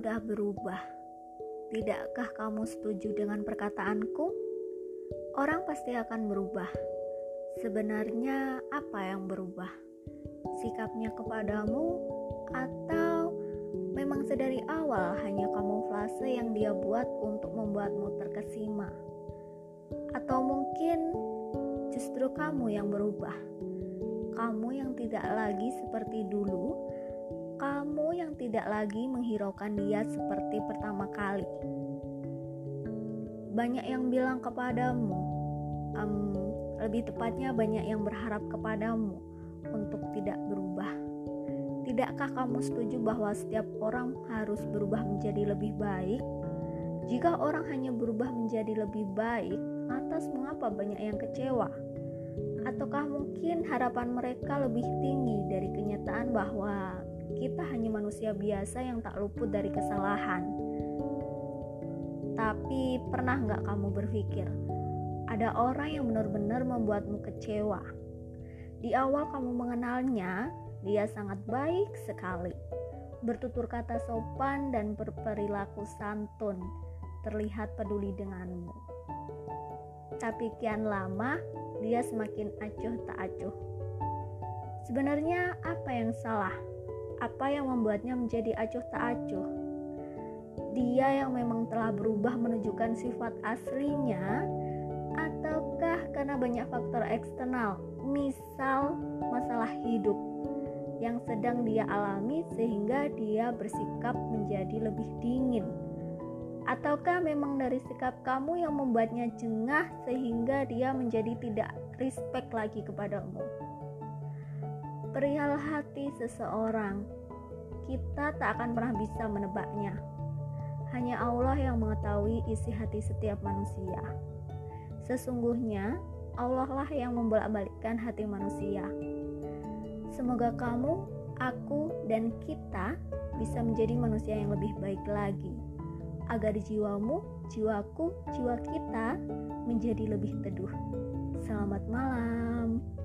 berubah. Tidakkah kamu setuju dengan perkataanku? Orang pasti akan berubah. Sebenarnya, apa yang berubah? Sikapnya kepadamu, atau memang sedari awal hanya kamuflase yang dia buat untuk membuatmu terkesima? Atau mungkin justru kamu yang berubah? Kamu yang tidak lagi seperti dulu kamu yang tidak lagi menghiraukan dia seperti pertama kali. Banyak yang bilang kepadamu, um, lebih tepatnya banyak yang berharap kepadamu untuk tidak berubah. Tidakkah kamu setuju bahwa setiap orang harus berubah menjadi lebih baik? Jika orang hanya berubah menjadi lebih baik, lantas mengapa banyak yang kecewa? Ataukah mungkin harapan mereka lebih tinggi dari kenyataan bahwa kita hanya manusia biasa yang tak luput dari kesalahan. Tapi pernah nggak kamu berpikir, ada orang yang benar-benar membuatmu kecewa? Di awal kamu mengenalnya, dia sangat baik sekali. Bertutur kata sopan dan berperilaku santun, terlihat peduli denganmu. Tapi kian lama, dia semakin acuh tak acuh. Sebenarnya apa yang salah? Apa yang membuatnya menjadi acuh tak acuh. Dia yang memang telah berubah menunjukkan sifat aslinya, ataukah karena banyak faktor eksternal, misal masalah hidup yang sedang dia alami sehingga dia bersikap menjadi lebih dingin? Ataukah memang dari sikap kamu yang membuatnya jengah sehingga dia menjadi tidak respect lagi kepadamu? Perihal hati seseorang, kita tak akan pernah bisa menebaknya. Hanya Allah yang mengetahui isi hati setiap manusia. Sesungguhnya, Allah lah yang membolak-balikkan hati manusia. Semoga kamu, aku, dan kita bisa menjadi manusia yang lebih baik lagi, agar jiwamu, jiwaku, jiwa kita menjadi lebih teduh. Selamat malam.